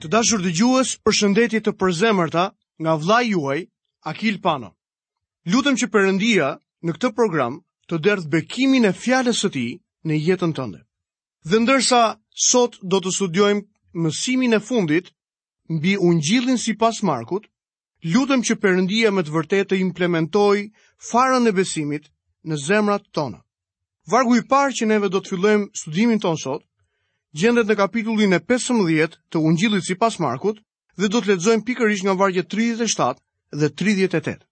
Të dashur dëgjues, përshëndetje të përzemërta nga vëllai juaj Akil Pano. Lutem që Perëndia në këtë program të derdhë bekimin e fjalës së tij në jetën tënde. Dhe ndërsa sot do të studiojmë mësimin e fundit mbi Ungjillin sipas Markut, Lutem që Perëndia me të vërtetë të implementojë farën e besimit në zemrat tona. Vargu i parë që neve do të fillojmë studimin tonë sot gjendet në kapitullin e 15 të Ungjillit sipas Markut dhe do të lexojmë pikërisht nga vargjet 37 dhe 38.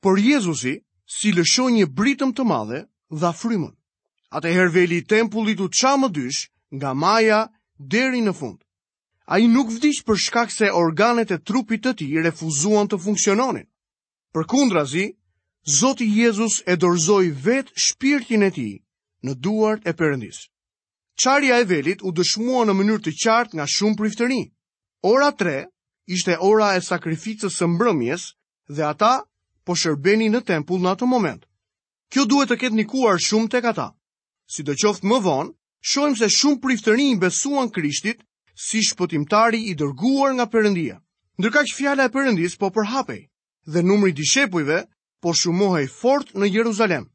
Por Jezusi si lëshoi një britmë të madhe dha frymën. Atëherë veli i tempullit u ça më dysh nga maja deri në fund. Ai nuk vdiq për shkak se organet e trupit të tij refuzuan të funksiononin. Përkundrazi, Zoti Jezus e dorëzoi vetë shpirtin e tij në duart e Perëndisë. Çarja e velit u dëshmua në mënyrë të qartë nga shumë priftërinj. Ora 3 ishte ora e sakrificës së mbrëmjes dhe ata po shërbenin në tempull në atë moment. Kjo duhet të ketë ndikuar shumë tek ata. Sidoqoftë më vonë, shohim se shumë priftërinj i besuan Krishtit si shpëtimtari i dërguar nga Perëndia. Ndërkaq fjala e Perëndisë po përhapej dhe numri i dishepujve po shumohej fort në Jeruzalem.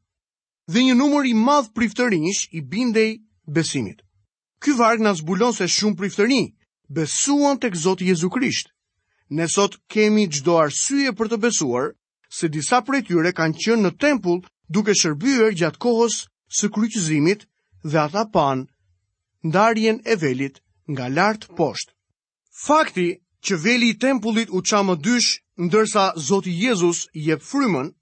Dhe një numër i madh priftërinjsh i bindej besimit. Ky varg na zbulon se shumë priftërinj besuan tek Zoti Jezu Krisht. Ne sot kemi çdo arsye për të besuar se disa prej tyre kanë qenë në tempull duke shërbyer gjatë kohës së kryqëzimit dhe ata panë ndarjen e velit nga lart poshtë. Fakti që veli i tempullit u ça më dysh ndërsa Zoti Jezus jep frymën,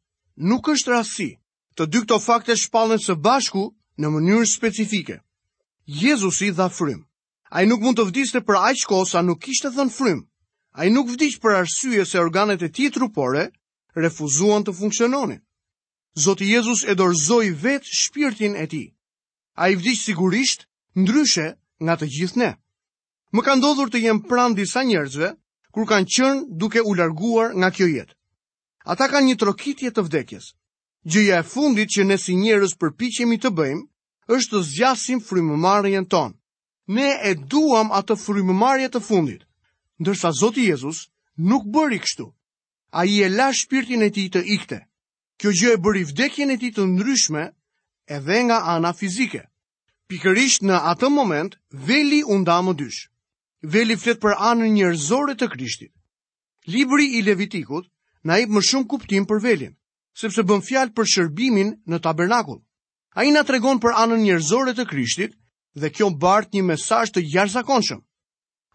nuk është rastësi. Të dy këto fakte shpallen së bashku në mënyrë specifike. Jezusi dha frymë. Ai nuk mund të vdiste për aq kohë sa nuk kishte dhënë frymë. Ai nuk vdiq për arsye se organet e tij trupore refuzuan të funksiononin. Zoti Jezus e dorëzoi vetë shpirtin e tij. Ai vdiq sigurisht ndryshe nga të gjithë ne. Më ka ndodhur të jem pranë disa njerëzve kur kanë qenë duke u larguar nga kjo jetë. Ata kanë një trokitje të vdekjes. Gjëja e fundit që ne si njerëz përpiqemi të bëjmë është të zgjasim frymëmarrjen tonë. Ne e duam atë frymëmarrje të fundit, ndërsa Zoti Jezus nuk bëri kështu. Ai e la shpirtin e tij të ikte. Kjo gjë e bëri vdekjen e tij të ndryshme edhe nga ana fizike. Pikërisht në atë moment, veli u nda më dysh. Veli flet për anën njerëzore të Krishtit. Libri i Levitikut na jep më shumë kuptim për velin, sepse bën fjalë për shërbimin në tabernakull. Ai na tregon për anën njerëzore të Krishtit dhe kjo bart një mesazh të jashtëzakonshëm.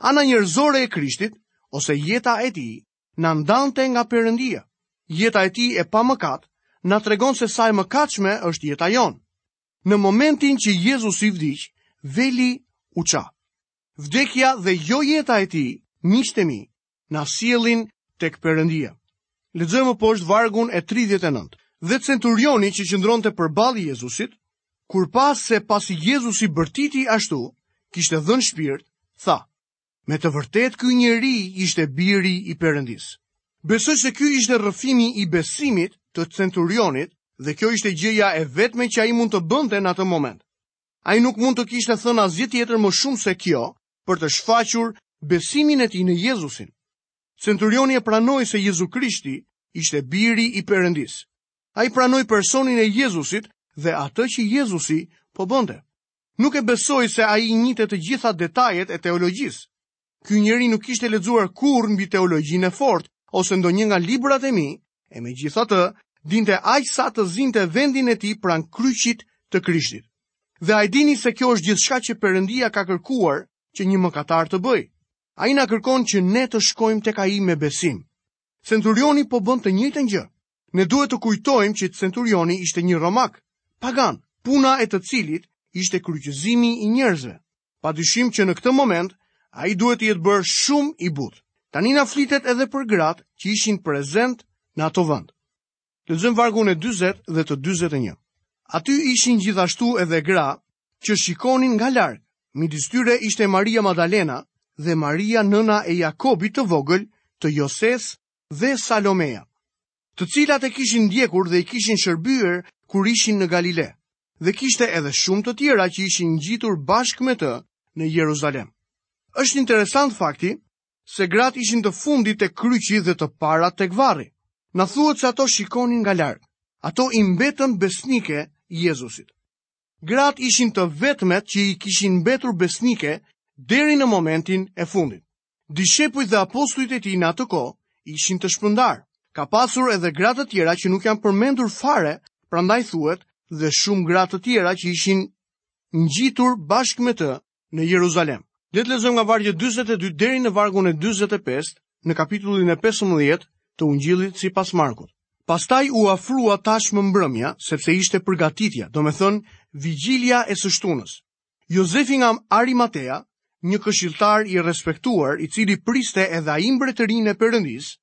Ana njerëzore e Krishtit ose jeta e tij na ndante nga Perëndia. Jeta e tij e pamëkat na tregon se sa e mëkatshme është jeta jonë. Në momentin që Jezusi vdiq, veli u ça. Vdekja dhe jo jeta e tij, miqtë mi, na sjellin tek Perëndia. Lexojmë më poshtë vargun e 39. Dhe centurioni që qëndronte përballë Jezusit, kur pa se pasi Jezusi bërtiti ashtu, kishte dhënë shpirt, tha: Me të vërtetë ky njeri ishte biri i Perëndisë. Besoj se kjo ishte rrëfimi i besimit të centurionit dhe kjo ishte gjëja e vetme që ai mund të bënte në atë moment. Ai nuk mund të kishte thënë asgjë tjetër më shumë se kjo, për të shfaqur besimin e tij në Jezusin. Centurioni e pranoi se Jezu Krishti ishte biri i Perëndisë. Ai pranoi personin e Jezusit dhe atë që Jezusi po bënte. Nuk e besoj se ai i njihte të gjitha detajet e teologjisë. Ky njeri nuk kishte lexuar kurrë mbi teologjinë e fortë ose ndonjë nga librat e mi, e megjithatë dinte aq sa të zinte vendin e tij pranë kryqit të Krishtit. Dhe a e dini se kjo është gjithçka që Perëndia ka kërkuar që një mëkatar të bëjë. Ai na kërkon që ne të shkojmë tek ai me besim. Centurioni po bënte të njëjtën gjë. Ne duhet të kujtojmë që centurioni ishte një romak, pagan, puna e të cilit ishte kryqëzimi i njerëzve. Pa dyshim që në këtë moment, ai duhet të jetë bërë shumë i butë. Tani na flitet edhe për gratë që ishin prezent në atë vend. Lexojmë vargun e 40 dhe të 41. Aty ishin gjithashtu edhe gra që shikonin nga larg. Midis tyre ishte Maria Magdalena dhe Maria nëna e Jakobit të vogël të Josesë dhe Salomea. të cilat e kishin ndjekur dhe i kishin shërbyer kur ishin në Galile, dhe kishte edhe shumë të tjera që ishin ngjitur bashkë me të në Jeruzalem. Është interesant fakti se gratë ishin të fundit tek kryqi dhe të parat tek varri. Na thuhet se ato shikonin nga larg, ato i mbetën besnike Jezusit. Gratë ishin të vetmet që i kishin mbetur besnike deri në momentin e fundit. Dishepujt dhe apostujt e tij në atë kohë ishin të shpërndarë. Ka pasur edhe gra të tjera që nuk janë përmendur fare, prandaj thuhet dhe shumë gra të tjera që ishin ngjitur bashkë me të në Jeruzalem. Le të lexojmë nga vargu 42 deri në vargun e 45 në kapitullin e 15 të Ungjillit sipas Markut. Pastaj u afrua tashmë mbrëmja, sepse ishte përgatitja, domethënë, vigjilia e së shtunës. Jozefi nga Arimatea, një këshilltar i respektuar, i cili priste edhe ai mbretërinë e Perëndisë,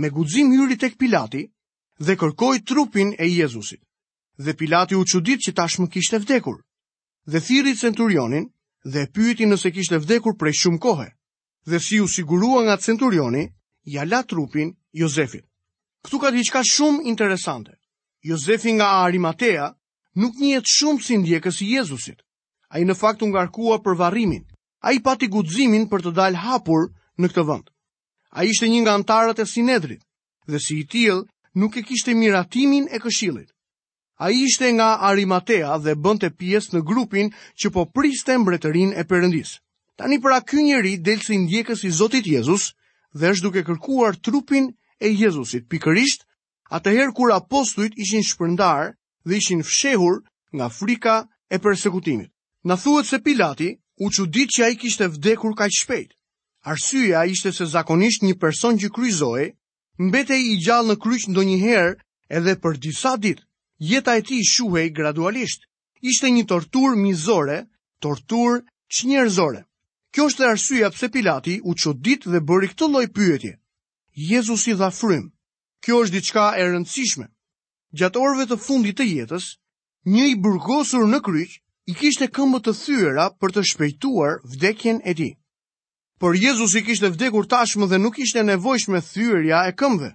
me guxim hyri tek Pilati dhe kërkoi trupin e Jezusit. Dhe Pilati u çudit që tashmë kishte vdekur. Dhe thirri centurionin dhe e pyeti nëse kishte vdekur prej shumë kohe. Dhe si u sigurua nga centurioni, ia la trupin Jozefit. Këtu ka diçka shumë interesante. Jozefi nga Arimatea Nuk njihet shumë si ndjekës i Jezusit. Ai në fakt u ngarkua për varrimin. Ai pati guximin për të dalë hapur në këtë vend. Ai ishte një nga anëtarët e sinedrit dhe si i tillë nuk e kishte miratimin e këshillit. Ai ishte nga Arimatea dhe bënte pjesë në grupin që po priste mbretërinë e Perëndisë. Tani pra ky njeri del si ndjekës i Zotit Jezus dhe është duke kërkuar trupin e Jezusit pikërisht atëherë kur apostujt ishin shpërndarë dhe ishin fshehur nga frika e persekutimit. Na thuhet se Pilati u çudit që ai kishte vdekur kaq shpejt. Arsyja ishte se zakonisht një person që kryqëzohej, mbetej i gjallë në kryq ndonjëherë edhe për disa ditë. Jeta e tij shuhej gradualisht. Ishte një torturë mizore, torturë çnjerëzore. Kjo është dhe arsyeja pse Pilati u çudit dhe bëri këtë lloj pyetje. Jezusi dha frymë. Kjo është diçka e rëndësishme. Gjatë orëve të fundit të jetës, një i burgosur në kryq i kishte këmbët të thyera për të shpejtuar vdekjen e tij. Por Jezusi kishte vdekur tashmë dhe nuk ishte e nevojshme thyerja e këmbëve.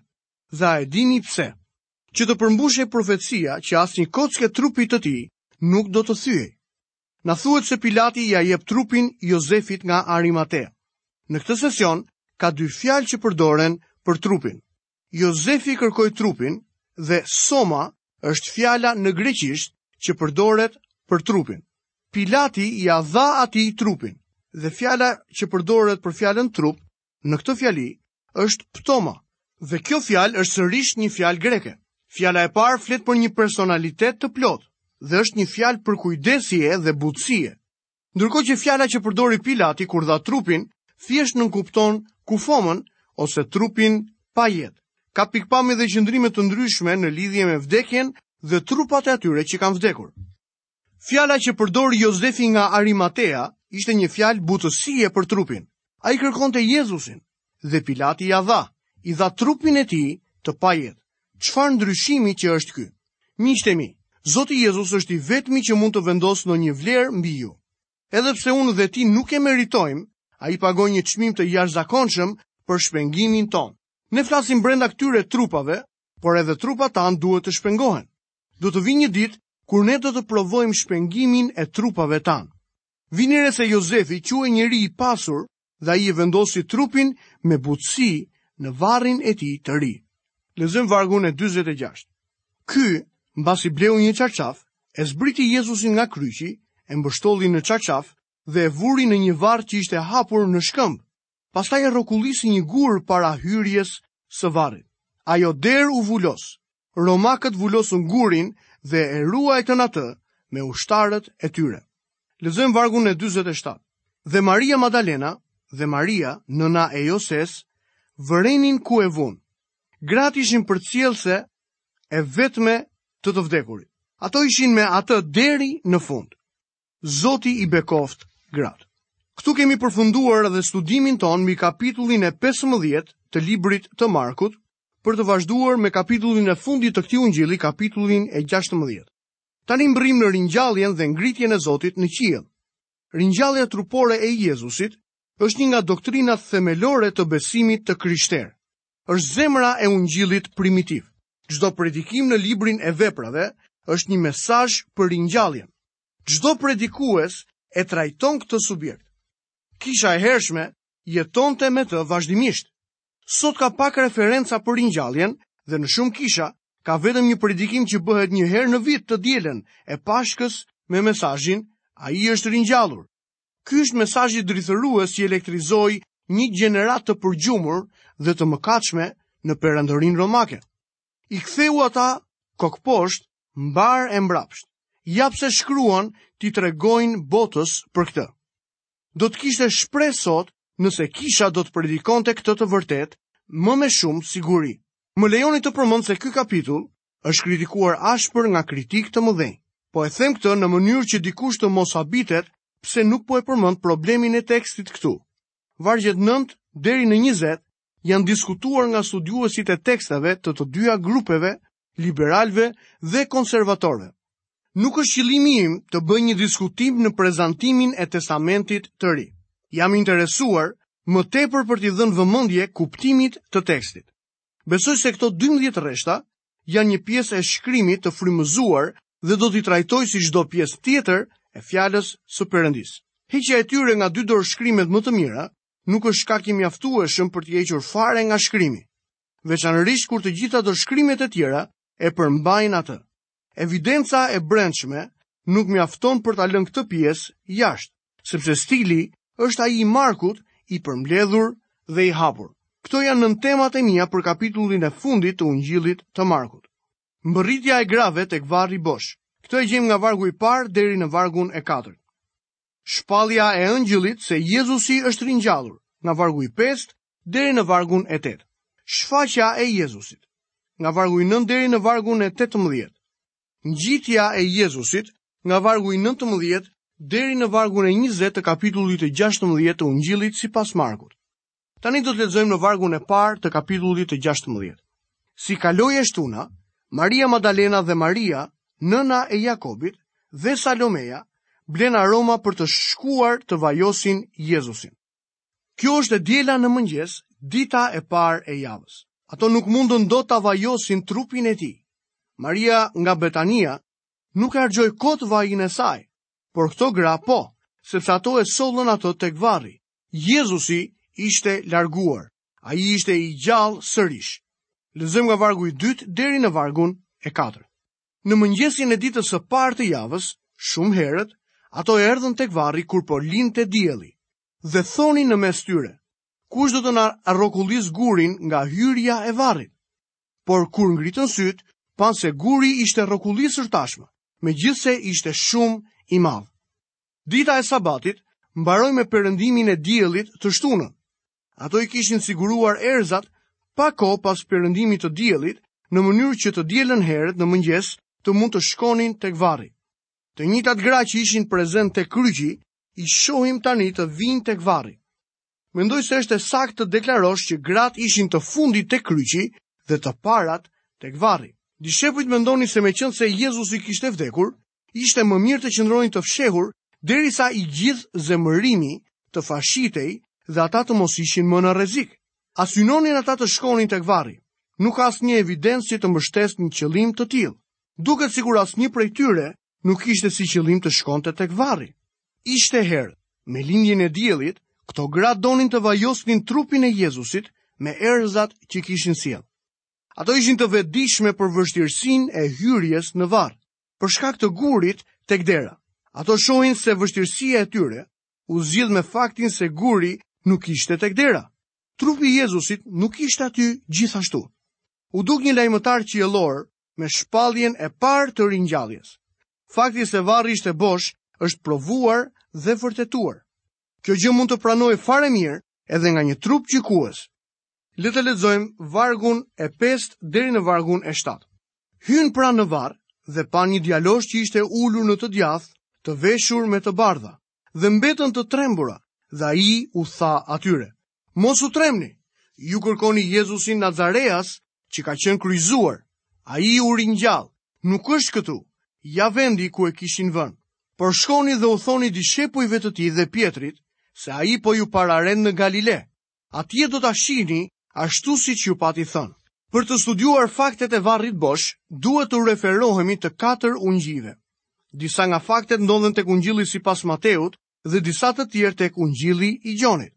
Dhe a e dini pse? Që të përmbushej profecia që asnjë kockë e trupit të tij nuk do të thyhej. Na thuhet se Pilati ia jep trupin Jozefit nga Arimatea. Në këtë sesion ka dy fjalë që përdoren për trupin. Jozefi kërkoi trupin dhe soma është fjala në greqisht që përdoret për trupin. Pilati ia dha atij trupin dhe fjala që përdoret për fjalën trup në këtë fjali është ptoma, dhe kjo fjalë është sërish një fjalë greke. Fjala e parë flet për një personalitet të plotë dhe është një fjalë përkujdesjeje dhe butësie. Ndërkohë që fjala që përdori Pilati kur dha trupin thjesht nënkupton kufomën ose trupin pa jetë. Ka pikëpamje dhe qëndrime të ndryshme në lidhje me vdekjen dhe trupat e atyre që kanë vdekur. Fjala që përdori Jozefi nga Arimatea ishte një fjalë butësie për trupin. Ai kërkonte Jezusin dhe Pilati ia dha, i dha trupin e tij të pajetë. Çfarë ndryshimi që është ky? Miqtë e mi, Zoti Jezus është i vetmi që mund të vendosë ndonjë vlerë mbi ju. Edhe pse unë dhe ti nuk e meritojmë, ai pagoi një çmim të jashtëzakonshëm për shpengimin tonë. Ne flasim brenda këtyre trupave, por edhe trupat tanë duhet të shpengohen. Do të vijë një ditë kur ne do të provojmë shpengimin e trupave tanë. Vini re se Jozefi quhej njeri i pasur dhe ai e vendosi trupin me butësi në varrin e tij të ri. Lexojmë vargun e 46. Ky, mbasi bleu një çarçaf, e zbriti Jezusin nga kryqi, e mbështolli në çarçaf dhe e vuri në një varr që ishte hapur në shkëmb. Pastaj e rrokullisi një gur para hyrjes së varrit. Ajo derë u vulos. Romakët vulosën gurin dhe e ruajtën atë me ushtarët e tyre. Lexojmë vargun e 47. Dhe Maria Magdalena dhe Maria, nëna e Joses, vërenin ku e vunë. Gratë ishin përcjellëset e vetme të të vdekurit. Ato ishin me atë deri në fund. Zoti i bekoftë gratë. Këtu kemi përfunduar edhe studimin tonë mbi kapitullin e 15 të librit të Markut, për të vazhduar me kapitullin e fundit të këtij ungjilli, kapitullin e 16. Tani mbërrijmë në ringjalljen dhe ngritjen e Zotit në qiell. Ringjallja trupore e Jezusit është një nga doktrinat themelore të besimit të krishterë. është zemra e ungjillit primitiv. Çdo predikim në librin e veprave është një mesazh për ringjalljen. Çdo predikues e trajton këtë subjekt. Kisha e hershme jetonte me të vazhdimisht. Sot ka pak referenca për ringjalljen dhe në shumë kisha ka vetëm një predikim që bëhet një herë në vit të dielën e Pashkës me mesazhin Ai është ringjallur. Ky është mesazhi drithërues që elektrizoi një gjeneratë të përgjumur dhe të mëkatshme në perandorinë romake. I ktheu ata kokëposhtë mbarë e mbrapsht. Ja pse shkuan t'i tregojnë botës për këtë. Do të kishte shpresë sot nëse kisha do të predikonte këtë të vërtetë me më shumë siguri. Më lejoni të përmend se ky kapitull është kritikuar ashpër nga kritikë të mëdhenj. Po e them këtë në mënyrë që dikush të mos habitet pse nuk po e përmend problemin e tekstit këtu. Vargjet 9 deri në 20 janë diskutuar nga studiuesit e teksteve të të dyja grupeve, liberalëve dhe konservatorëve. Nuk është qëllimi im të bëj një diskutim në prezantimin e testamentit të ri. Jam interesuar më tepër për t'i dhënë vëmendje kuptimit të tekstit. Besoj se këto 12 rreshta janë një pjesë e shkrimit të frymëzuar dhe do t'i trajtoj si çdo pjesë tjetër e fjalës së Perëndisë. Heqja e tyre nga dy dorëshkrimet më të mira nuk është shkak i mjaftueshëm për t'i hequr fare nga shkrimi, veçanërisht kur të gjitha dorëshkrimet e tjera e përmbajnë atë. Evidenca e brendshme nuk mjafton për ta lënë këtë pjesë jashtë, sepse stili është ai i Markut i përmbledhur dhe i hapur. Këto janë nëntemat e mia për kapitullin e fundit të Ungjillit të Markut. Mbërritja e grave tek varri bosh. Këtë e gjejmë nga vargu i parë deri në vargun e katërt. Shpallja e engjëllit se Jezusi është ringjallur nga vargu i pestë deri në vargun e 8. Shfaqja e Jezusit. Nga vargu i 9 deri në vargun e 18. Ngjitja e Jezusit nga vargu i 19 deri në vargun e 20 të kapitullit të 16 të Ungjillit sipas Markut. Tani do të lexojmë në vargun e parë të kapitullit të 16. Si kaloi e shtuna, Maria Magdalena dhe Maria, nëna e Jakobit dhe Salomeja, blenë aroma për të shkuar të vajosin Jezusin. Kjo është e diela në mëngjes, dita e parë e javës. Ato nuk mundën dot ta vajosin trupin e tij. Maria nga Betania nuk e harxhoi kot vajin e saj, por këto gra po, sepse ato e sollën atë tek varri. Jezusi ishte larguar, ai ishte i gjallë sërish. Lexojmë nga vargu i dytë deri në vargun e katërt. Në mëngjesin e ditës së parë të javës, shumë herët, ato erdhën tek varri kur po lindte dielli dhe thoshin në mes tyre, kush do të na rrokullisë gurin nga hyrja e varrit. Por kur ngritën sytë, panë se guri ishte rrokullisur tashmë, megjithëse ishte shumë i madh. Dita e sabatit mbaroi me perëndimin e diellit të shtunën. Ato i kishin siguruar erëzat pak kohë pas perëndimit të diellit, në mënyrë që të dielën herët në mëngjes të mund të shkonin tek varri. Të njëtat gra që ishin prezent tek kryqi, i shohim tani të vijnë tek varri. Mendoj se është e saktë të deklarosh që gratë ishin të fundit tek kryqi dhe të parat tek varri. Dishepujt mendonin se meqenëse Jezusi kishte vdekur, ishte më mirë të qëndronin të fshehur derisa i gjithë zemërimi të fashitej dhe ata të mos ishin më në rrezik. A synonin ata të shkonin tek varri? Nuk ka asnjë evidencë që të mbështesë një qëllim të tillë. Duket sikur asnjë prej tyre nuk kishte si qëllim të shkonte tek varri. Ishte herët, me lindjen e diellit, këto gra donin të vajosnin trupin e Jezusit me erëzat që kishin sjellë. Ato ishin të vetëdijshme për vështirësinë e hyrjes në varr. për shkak të gurit tek dera. Ato shohin se vështirësia e tyre u zgjidh me faktin se guri nuk ishte tek dera. Trupi i Jezusit nuk ishte aty gjithashtu. U duk një lajmëtar qiellor me shpalljen e parë të ringjalljes. Fakti se varri ishte bosh është provuar dhe vërtetuar. Kjo gjë mund të pranohet fare mirë edhe nga një trup gjykues, Le të lexojmë vargun e 5 deri në vargun e 7. Hynë pra në varr dhe panë një djalosh që ishte ulur në të djathtë, të veshur me të bardha, dhe mbetën të trembura, dhe ai u tha atyre: Mos u trembni. Ju kërkoni Jezusin Nazareas, që ka qenë kryqëzuar. Ai u ringjall. Nuk është këtu. Ja vendi ku e kishin vënë. Por shkoni dhe u thoni dishepujve të tij dhe Pjetrit se ai po ju pararend në Galile. Atje do ta shihni ashtu siç ju pati thënë. Për të studiuar faktet e varrit bosh, duhet t'u referohemi të katër ungjijve. Disa nga faktet ndodhen tek ungjilli sipas Mateut dhe disa të tjerë tek ungjilli i Gjonit.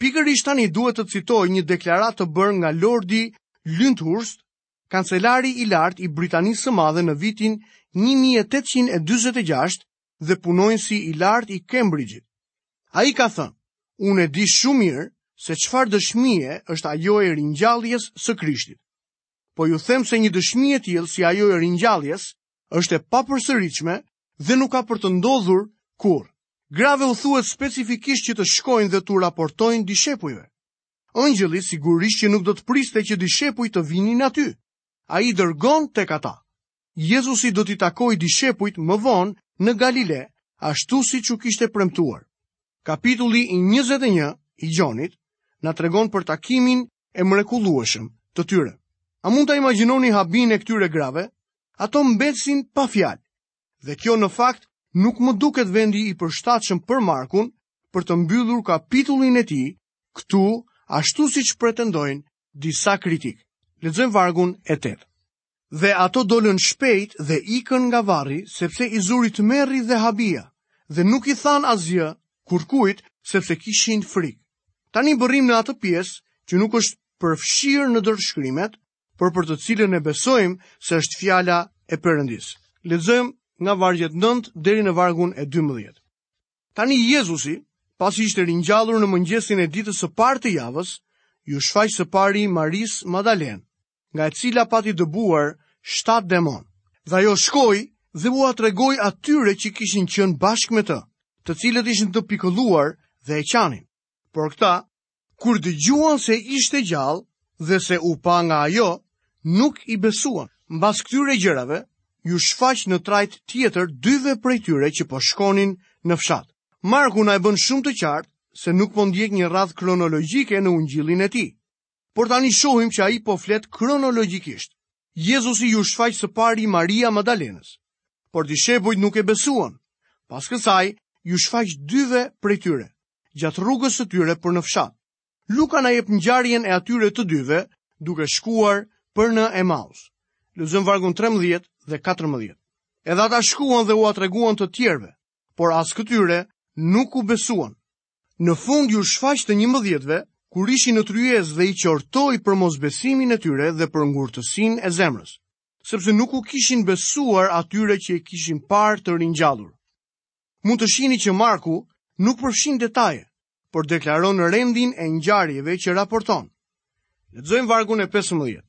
Pikërisht tani duhet të citoj një deklaratë të bërë nga Lordi Lyndhurst, kancelari i lartë i Britanisë së Madhe në vitin 1846 dhe punonjësi i lartë i Cambridge-it. Ai ka thënë, unë e di shumë mirë se çfarë dëshmie është ajo e ringjalljes së Krishtit. Po ju them se një dëshmi e tillë si ajo e ringjalljes është e papërsëritshme dhe nuk ka për të ndodhur kurrë. Grave u thuhet specifikisht që të shkojnë dhe t'u raportojnë dishepujve. Engjëlli sigurisht që nuk do të priste që dishepujt të vinin aty. Ai i dërgon tek ata. Jezusi do t'i takojë dishepujt më vonë në Galile, ashtu siç u kishte premtuar. Kapitulli 21 i Gjonit na tregon për takimin e mrekullueshëm të tyre. A mund ta imagjinoni habinë e këtyre grave? Ato mbetën pa fjalë. Dhe kjo në fakt nuk më duket vendi i përshtatshëm për Markun për të mbyllur kapitullin e tij këtu, ashtu siç pretendojnë disa kritikë. Lexojmë vargun e 8. Dhe ato dolën shpejt dhe ikën nga varri, sepse i zuri tmerri dhe habia, dhe nuk i thanë asgjë kurrkujt, sepse kishin frikë. Tani mbërrijmë në atë pjesë që nuk është përfshirë në dorëshkrimet, por për të cilën ne besojmë se është fjala e Perëndisë. Lexojmë nga vargjet 9 deri në vargun e 12. Tani Jezusi, pasi ishte ringjallur në mëngjesin e ditës së parë të javës, iu shfaq së pari Marisë Magdalenë, nga e cila pati dëbuar shtatë demonë. Dhe ajo shkoi dhe ua tregoi atyre që kishin qenë bashkë me të, të cilët ishin të pikëlluar dhe e qanin. Por këta, kur dëgjuan se ishte gjallë dhe se u pa nga ajo, nuk i besuan. Mbas këtyre gjërave, iu shfaq në trajtë tjetër dyve prej tyre që po shkonin në fshat. Marku na e bën shumë të qartë se nuk po ndjek një radhë kronologjike në ungjillin e tij. Por tani shohim që ai po flet kronologjikisht. Jezusi iu shfaq së pari Maria Madalenës, por dishepujt nuk e besuan. Pas kësaj, iu shfaq dyve prej tyre, gjatë rrugës së tyre për në fshat. Luka na jep ngjarjen e atyre të dyve duke shkuar për në Emaus. Lexojmë vargun 13 dhe 14. Edhe ata shkuan dhe ua treguan të tjerëve, por as këtyre nuk u besuan. Në fund iu shfaq të njëmbëdhjetëve, kur ishin në tryezë dhe i qortoi për mosbesimin e tyre dhe për ngurtësinë e zemrës, sepse nuk u kishin besuar atyre që e kishin parë të ringjallur. Mund të shihni që Marku nuk përfshin detaje, por deklaron rendin e ngjarjeve që raporton. Lexojmë vargun e 15.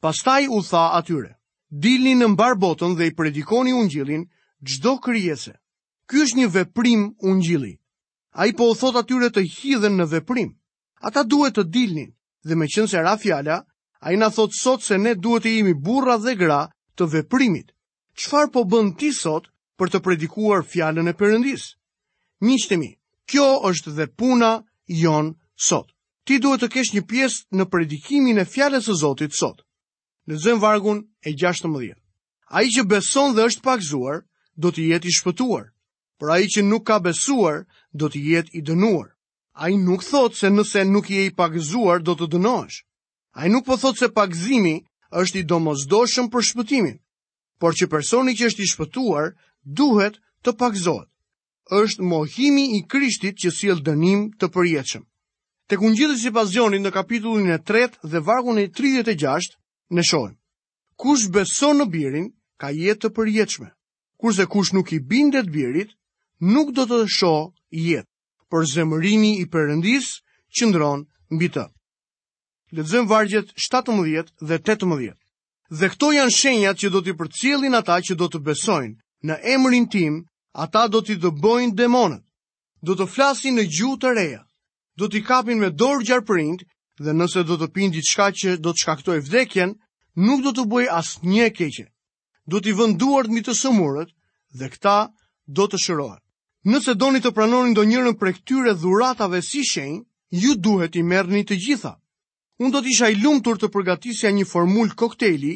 Pastaj u tha atyre: Dilni në mbarë botën dhe i predikoni ungjillin çdo krijese. Ky është një veprim ungjilli. Ai po u thotë atyre të hidhen në veprim. Ata duhet të dilnin, dhe meqenëse ra fjala, ai na thotë sot se ne duhet të jemi burra dhe gra të veprimit. Çfarë po bën ti sot për të predikuar fjalën e perëndisë? Miqtë e mi, kjo është dhe puna jonë sot. Ti duhet të kesh një pjesë në predikimin e fjalës së Zotit sot. Lexojmë vargun e 16. Ai që beson dhe është pagëzuar, do të jetë i shpëtuar, por ai që nuk ka besuar, do të jetë i dënuar. Ai nuk thotë se nëse nuk je i pagëzuar do të dënohesh. Ai nuk po thotë se pagëzimi është i domosdoshëm për shpëtimin, por që personi që është i shpëtuar duhet të pagëzohet. Është mohimi i Krishtit që sjell dënim të përjetshëm. Tek ungjilli sipas Gjonit në kapitullin e 3 dhe vargun e 36 ne shohim. Kush beson në birin, ka jetë të përjetshme. Kurse kush nuk i bindet birit, nuk do të shohë jetë, por zemërimi i Perëndisë qëndron mbi të. Lexojmë vargjet 17 dhe 18. Dhe këto janë shenjat që do t'i përcjellin ata që do të besojnë në emrin tim, ata do t'i dëbojnë demonët. Do të flasin në gjuhë të reja, do t'i kapin me dorë gjarpërinjtë dhe nëse do të pinë diçka që do të shkaktojë vdekjen, nuk do t'u bëjë asnjë të keqe. Do t'i vënë duart mbi të sëmurët dhe këta do të shërohen. Nëse doni të pranoni ndonjërën prej këtyre dhuratave si shenjë, ju duhet t'i merrni të gjitha. Unë do të isha i lumtur të përgatisja një formulë koktejli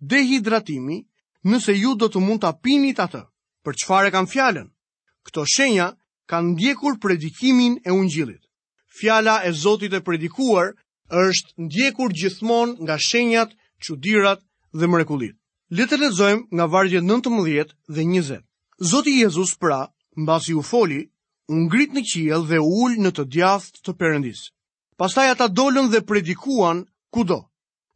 dehidratimi, nëse ju do të mund ta pinit atë. Për çfarë e kam fjalën? Këto shenja kanë ndjekur predikimin e ungjillit. Fjala e Zotit e predikuar është ndjekur gjithmonë nga shenjat, çudirat dhe mrekullitë. Le të lexojmë nga vargjet 19 dhe 20. Zoti Jezus pra, mbasi u foli, u ngrit në qiell dhe u ul në të djathtë të Perëndisë. Pastaj ata dolën dhe predikuan kudo.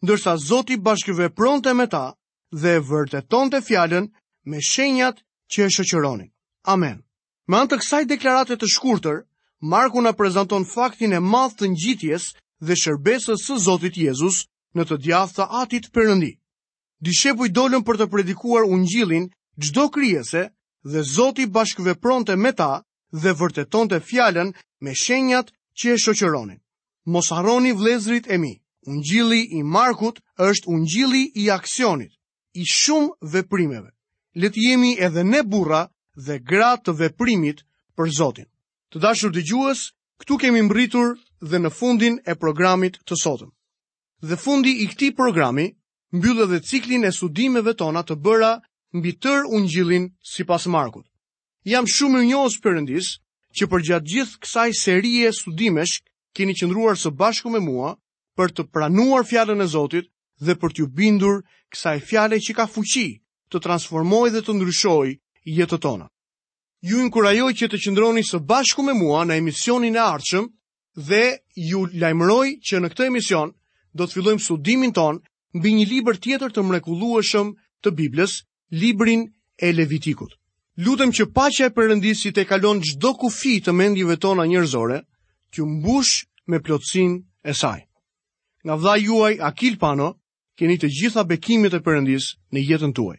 Ndërsa Zoti bashkëvepronte me ta, dhe e vërtetonte fjalën me shenjat që e shoqëronin. Amen. Me anë të kësaj deklarate të shkurtër, Marku na prezanton faktin e madh të ngjitjes dhe shërbesës së Zotit Jezus në të djathtë të Atit Perëndi. Dishepujt dolën për të predikuar Ungjillin çdo krijese dhe Zoti bashkëvepronte me ta dhe vërtetonte fjalën me shenjat që e shoqëronin. Mos harroni vëllezërit e mi, ungjilli i Markut është ungjilli i aksionit, i shumë veprimeve. Le të jemi edhe ne burra dhe gra të veprimit për Zotin. Të dashur dëgjues, këtu kemi mbërritur dhe në fundin e programit të sotëm. Dhe fundi i këtij programi mbyll edhe ciklin e studimeve tona të bëra mbi tërë ungjillin sipas Markut. Jam shumë mirënjohës Perëndisë që përgjatë gjithë kësaj serie studimesh keni qëndruar së bashku me mua për të pranuar fjalën e Zotit dhe për t'iu bindur kësaj fjale që ka fuqi të transformojë dhe të ndryshojë jetët tona. Ju inkurajoj që të qëndroni së bashku me mua në emisionin e ardhshëm dhe ju lajmëroj që në këtë emision do të fillojmë studimin tonë mbi një libër tjetër të mrekullueshëm të Biblës, librin e Levitikut. Lutem që paqja e Perëndisë që tejkalon çdo kufi të mendjeve tona njerëzore, t'ju mbushë me plotësinë e saj. Nga vëllai juaj Akil Pano, keni të gjitha bekimet e Perëndisë në jetën tuaj.